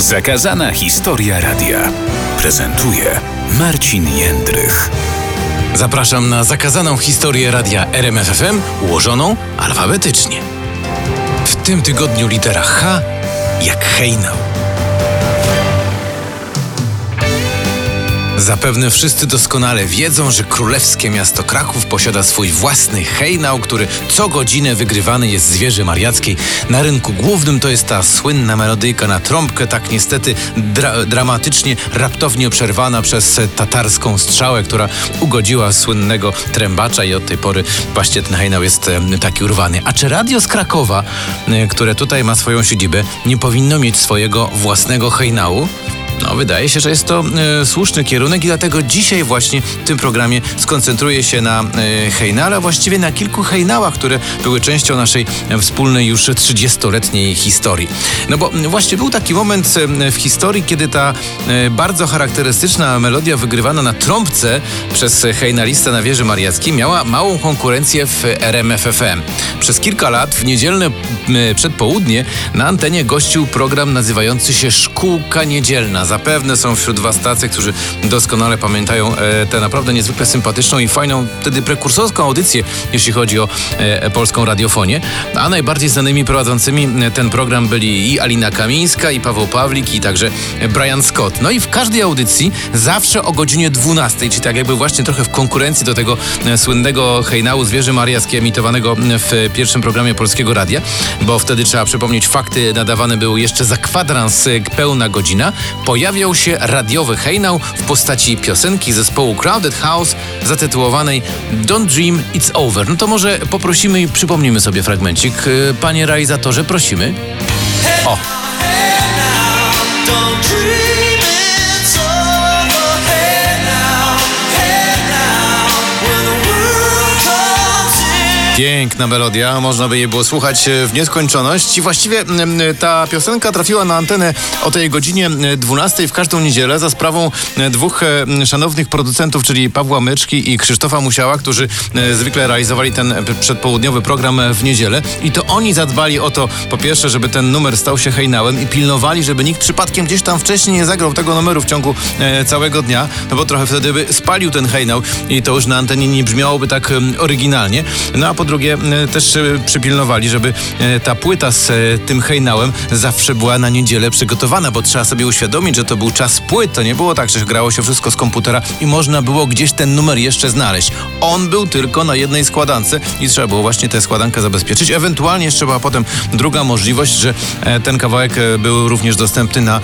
Zakazana historia radia prezentuje Marcin Jędrych. Zapraszam na zakazaną historię radia RMFFM ułożoną alfabetycznie. W tym tygodniu litera H jak hejnał. Zapewne wszyscy doskonale wiedzą, że królewskie miasto Kraków posiada swój własny hejnał, który co godzinę wygrywany jest z wieży mariackiej. Na rynku głównym to jest ta słynna melodyjka na trąbkę, tak niestety dra dramatycznie, raptownie przerwana przez tatarską strzałę, która ugodziła słynnego trębacza i od tej pory właśnie ten hejnał jest taki urwany. A czy radio z Krakowa, które tutaj ma swoją siedzibę, nie powinno mieć swojego własnego hejnału? No, wydaje się, że jest to e, słuszny kierunek i dlatego dzisiaj właśnie w tym programie skoncentruję się na e, hejnale, a właściwie na kilku hejnałach, które były częścią naszej wspólnej już 30-letniej historii. No bo właśnie był taki moment e, w historii, kiedy ta bardzo charakterystyczna melodia wygrywana na trąbce przez hejnalista na wieży mariackiej miała małą konkurencję w RMFFM. Przez kilka lat w niedzielne przedpołudnie na antenie gościł program nazywający się Szkółka Niedzielna. Zapewne są wśród Was tacy, którzy doskonale pamiętają e, tę naprawdę niezwykle sympatyczną i fajną, wtedy prekursorską audycję, jeśli chodzi o e, polską radiofonię. A najbardziej znanymi prowadzącymi e, ten program byli i Alina Kamińska, i Paweł Pawlik, i także Brian Scott. No i w każdej audycji zawsze o godzinie 12, czyli tak jakby właśnie trochę w konkurencji do tego e, słynnego hejnału Zwierzy Mariackie emitowanego w pierwszym programie Polskiego Radia, bo wtedy trzeba przypomnieć fakty, nadawane były jeszcze za kwadrans e, pełna godzina pojawiał się radiowy hejnał w postaci piosenki zespołu Crowded House zatytułowanej Don't Dream It's Over. No to może poprosimy i przypomnimy sobie fragmencik. Y, Panie realizatorze, prosimy. O. Don't dream Piękna melodia, można by jej było słuchać e, w nieskończoność. I właściwie ta piosenka trafiła na antenę o tej godzinie e, 12 w każdą niedzielę za sprawą e, dwóch e, szanownych producentów, czyli Pawła Myczki i Krzysztofa Musiała, którzy e, zwykle realizowali ten e, przedpołudniowy program e, w niedzielę. I to oni zadbali o to, po pierwsze, żeby ten numer stał się hejnałem i pilnowali, żeby nikt przypadkiem gdzieś tam wcześniej nie zagrał tego numeru w ciągu e, całego dnia, no bo trochę wtedy by spalił ten hejnał i to już na antenie nie brzmiałoby tak oryginalnie. No a po drugie e, też e, przypilnowali, żeby e, ta płyta z tym hejnałem zawsze była na niedzielę przygotowana, bo trzeba sobie uświadomić, że to był czas płyt. To nie było tak, że grało się wszystko z komputera i można było gdzieś ten numer jeszcze znaleźć. On był tylko na jednej składance i trzeba było właśnie tę składankę zabezpieczyć. Ewentualnie jeszcze była potem druga możliwość, że ten kawałek był również dostępny na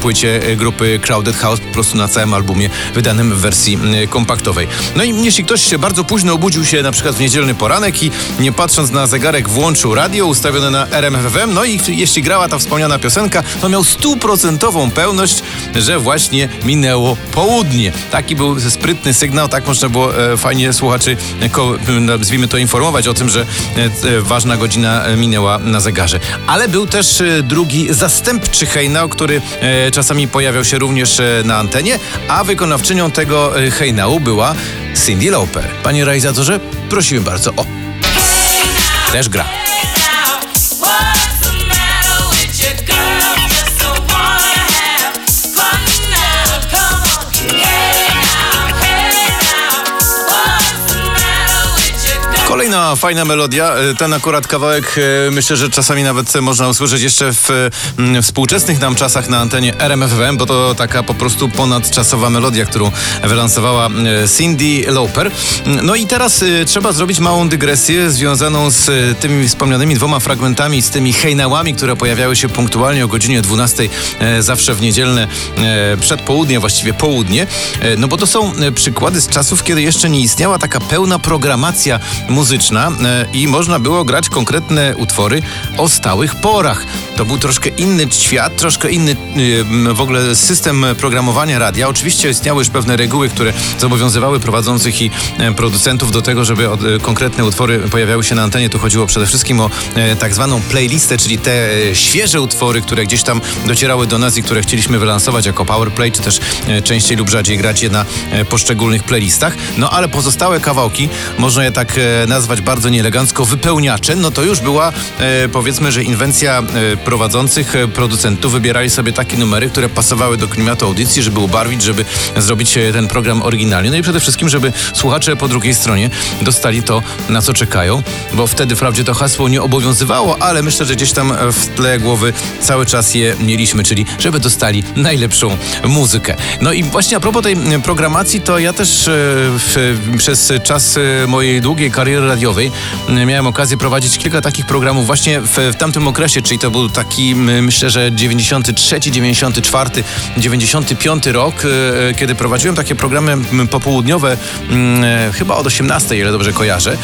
płycie grupy Crowded House, po prostu na całym albumie wydanym w wersji kompaktowej. No i jeśli ktoś się bardzo późno obudził się na przykład w niedzielny poranek i nie patrząc na zegarek włączył radio ustawione na RMFFM, no i jeśli grała ta wspomniana piosenka, to miał stuprocentową pewność, że właśnie minęło południe. Taki był sprytny sygnał, tak można było e, fajnie słuchaczy, e, nazwijmy to, informować o tym, że e, ważna godzina minęła na zegarze. Ale był też drugi zastępczy hejnał, który czasami pojawiał się również na antenie, a wykonawczynią tego hejnału była Cindy Lauper. Panie realizatorze, prosimy bardzo. O, też gra. Fajna melodia. E, Ten akurat kawałek e, myślę, że czasami nawet można usłyszeć jeszcze w mm, współczesnych nam czasach na antenie RMFWM, bo to taka po prostu ponadczasowa melodia, którą wylansowała e, Cindy Lauper. Mm, No i teraz trzeba zrobić małą dygresję związaną z tymi wspomnianymi dwoma fragmentami, z tymi hejnałami, które pojawiały się punktualnie o godzinie 12 e, zawsze w niedzielne przedpołudnie, właściwie południe. No bo to są przykłady z czasów, kiedy jeszcze nie istniała taka pełna programacja muzyczna e, i można było grać konkretne utwory o stałych porach. To był troszkę inny świat, troszkę inny m, w ogóle system programowania radia. Oczywiście istniały już pewne reguły, które zobowiązywały prowadzących i e, producentów do tego, żeby e, konkretne utwory pojawiały się na antenie. Tu chodziło przede wszystkim o e, tak zwaną playlistę, czyli te e, świeże utwory, które gdzieś tam docierały do nas i które chcieliśmy wylansować jako powerplay, czy też e, częściej lub rzadziej grać je na e, poszczególnych playlistach. No ale pozostałe kawałki, można je tak e, nazwać bardzo nieelegancko, wypełniacze, no to już była e, powiedzmy, że inwencja e, prowadzących, e, producentów wybierali sobie takie numery, które pasowały do klimatu audycji, żeby ubarwić, żeby zrobić e, ten program oryginalnie. No i przede wszystkim, żeby słuchacze po drugiej stronie dostali to, na co czekają, bo wtedy wprawdzie to hasło nie obowiązywało, ale myślę, że gdzieś tam e, w tle głowy cały czas je mieliśmy, czyli żeby dostali najlepszą muzykę. No i właśnie a propos tej programacji, to ja też e, przez czas mojej długiej kariery radiowej miałem okazję prowadzić kilka takich programów właśnie w, w tamtym okresie, czyli to był taki, myślę, że 93, 94, 95 rok, e, kiedy prowadziłem takie programy popołudniowe, e, chyba od 18, ile dobrze kojarzę,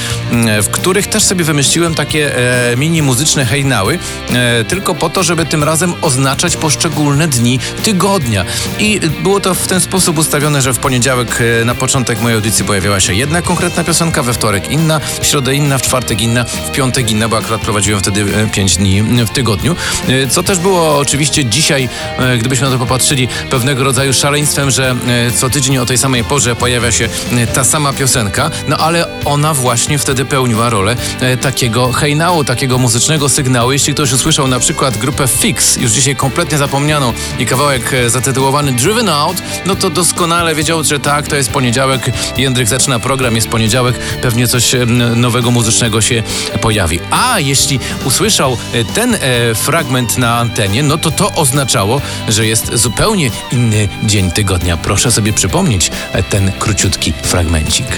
w których też sobie wymyśliłem takie e, mini muzyczne hejnały, e, tylko po to, żeby tym razem oznaczać poszczególne dni tygodnia. I było to w ten sposób ustawione, że w poniedziałek e, na początek mojej audycji pojawiała się jedna konkretna piosenka, we wtorek inna, w środę inna, w czwartek inna, w piątek inna, bo akurat prowadziłem wtedy 5 dni w tygodniu. E, Co też było oczywiście dzisiaj, e, gdybyśmy na to popatrzyli, pewnego rodzaju szaleństwem, że e, co tydzień o tej samej porze pojawia się e, ta sama piosenka, no ale ona właśnie wtedy pełniła rolę e, takiego hejnału, takiego muzycznego sygnału. Jeśli ktoś usłyszał na przykład grupę Fix, już dzisiaj kompletnie zapomnianą i kawałek e, zatytułowany Driven Out, no to doskonale wiedział, że tak, to jest poniedziałek, Jędryk zaczyna program, jest poniedziałek, pewnie coś e, nowego muzycznego się pojawi. A jeśli usłyszał e, ten e, fragment na antenie, no to to oznaczało, że jest zupełnie inny dzień tygodnia. Proszę sobie przypomnieć e, ten króciutki fragmencik.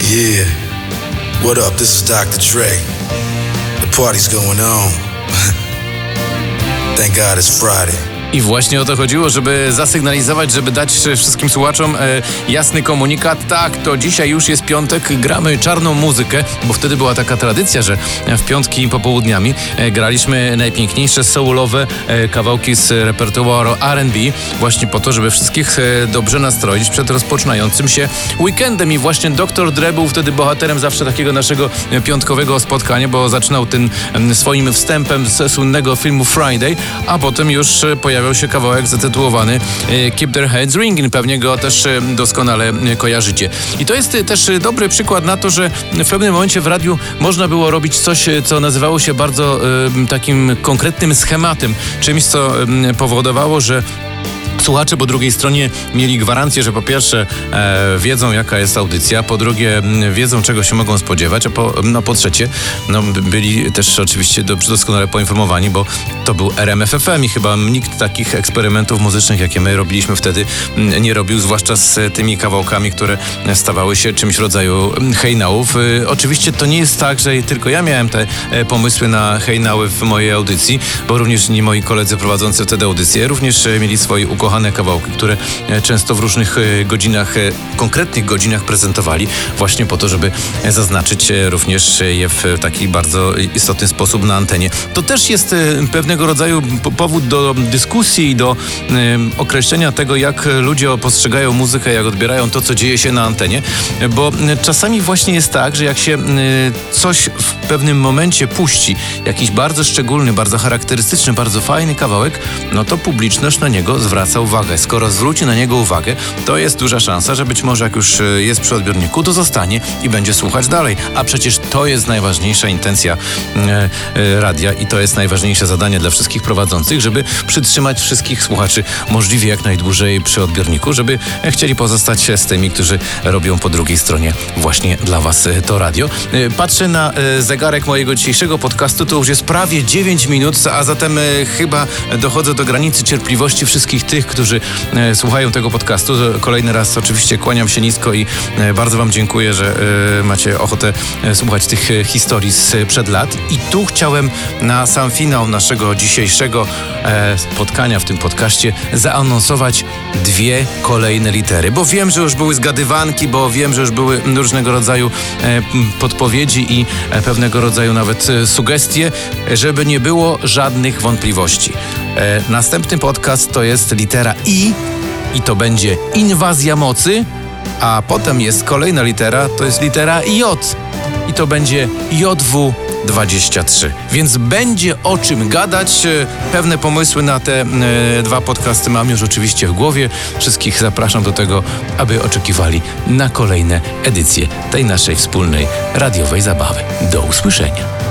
Yeah. What up? This is Dr. Dre. The party's going on. Thank God it's Friday. I właśnie o to chodziło, żeby zasygnalizować, żeby dać wszystkim słuchaczom e, jasny komunikat. Tak, to dzisiaj już jest piątek, gramy czarną muzykę, bo wtedy była taka tradycja, że w piątki popołudniami e, graliśmy najpiękniejsze soulowe e, kawałki z repertuaru R&B, właśnie po to, żeby wszystkich dobrze nastroić przed rozpoczynającym się weekendem. I właśnie Dr. Dre był wtedy bohaterem zawsze takiego naszego piątkowego spotkania, bo zaczynał tym swoim wstępem ze słynnego filmu Friday, a potem już e, pojawiał się kawałek zatytułowany e, Keep Their Heads Ringing. Pewnie go też e, doskonale e, kojarzycie. I to jest też dobry przykład na to, że w pewnym momencie w radiu można było robić coś, co nazywało się bardzo takim konkretnym schematem. Czymś, co powodowało, że Słuchacze po drugiej stronie mieli gwarancję, że po pierwsze e, wiedzą jaka jest audycja, po drugie wiedzą czego się mogą spodziewać, a po, no, po trzecie no, by- byli też oczywiście dobrze doskonale poinformowani, bo to był RMFFM i chyba nikt takich eksperymentów muzycznych, jakie my robiliśmy wtedy, nie robił, zwłaszcza z tymi kawałkami, które stawały się czymś rodzaju hejnałów. Y, Oczywiście to nie jest tak, że tylko ja miałem te e, pomysły na hejnały w mojej audycji, bo również nie moi koledzy prowadzący wtedy audycję również e, mieli swoje ukochane kawałki, które e, często w różnych e, godzinach, e, konkretnych godzinach prezentowali właśnie po to, żeby zaznaczyć również je w taki bardzo istotny sposób na antenie. To też jest pewnego rodzaju po- powód do dyskusji i do określenia tego, jak ludzie postrzegają muzykę, jak odbierają to, co dzieje się na antenie, bo czasami właśnie jest tak, że jak się coś w pewnym momencie puści, jakiś bardzo szczególny, bardzo charakterystyczny, bardzo fajny kawałek, no to publiczność na niego zwraca uwagę. Skoro zwróci na niego uwagę, to jest duża szansa, że być może jak już e, jest przy odbiorniku, to zostanie i będzie słuchać dalej. A przecież to jest najważniejsza intencja e, e, radia i to jest najważniejsze zadanie dla wszystkich prowadzących, żeby przytrzymać wszystkich słuchaczy możliwie jak najdłużej przy odbiorniku, żeby chcieli pozostać z tymi, którzy robią po drugiej stronie właśnie dla Was to radio. Patrzę na zegarek mojego dzisiejszego podcastu, to już jest prawie 9 minut, a zatem chyba dochodzę do granicy cierpliwości wszystkich tych, którzy e, słuchają tego podcastu. Kolejny raz oczywiście kłaniam się nisko i e, bardzo Wam dziękuję, że e, macie ochotę słuchać tych historii sprzed lat. I tu chciałem na sam finał naszego dzisiejszego spotkania w tym podcaście zaanonsować dwie kolejne litery, bo wiem, że już były zgadywanki, bo wiem, że już były różnego rodzaju podpowiedzi i pewnego rodzaju nawet sugestie, żeby nie było żadnych wątpliwości. Następny podcast to jest litera I i to będzie inwazja mocy, a potem jest kolejna litera, to jest litera J i to będzie JW 23. Więc będzie o czym gadać. E, Pewne pomysły na te e, dwa podcasty mam już oczywiście w głowie. Wszystkich zapraszam do tego, aby oczekiwali na kolejne edycje tej naszej wspólnej radiowej zabawy. Do usłyszenia.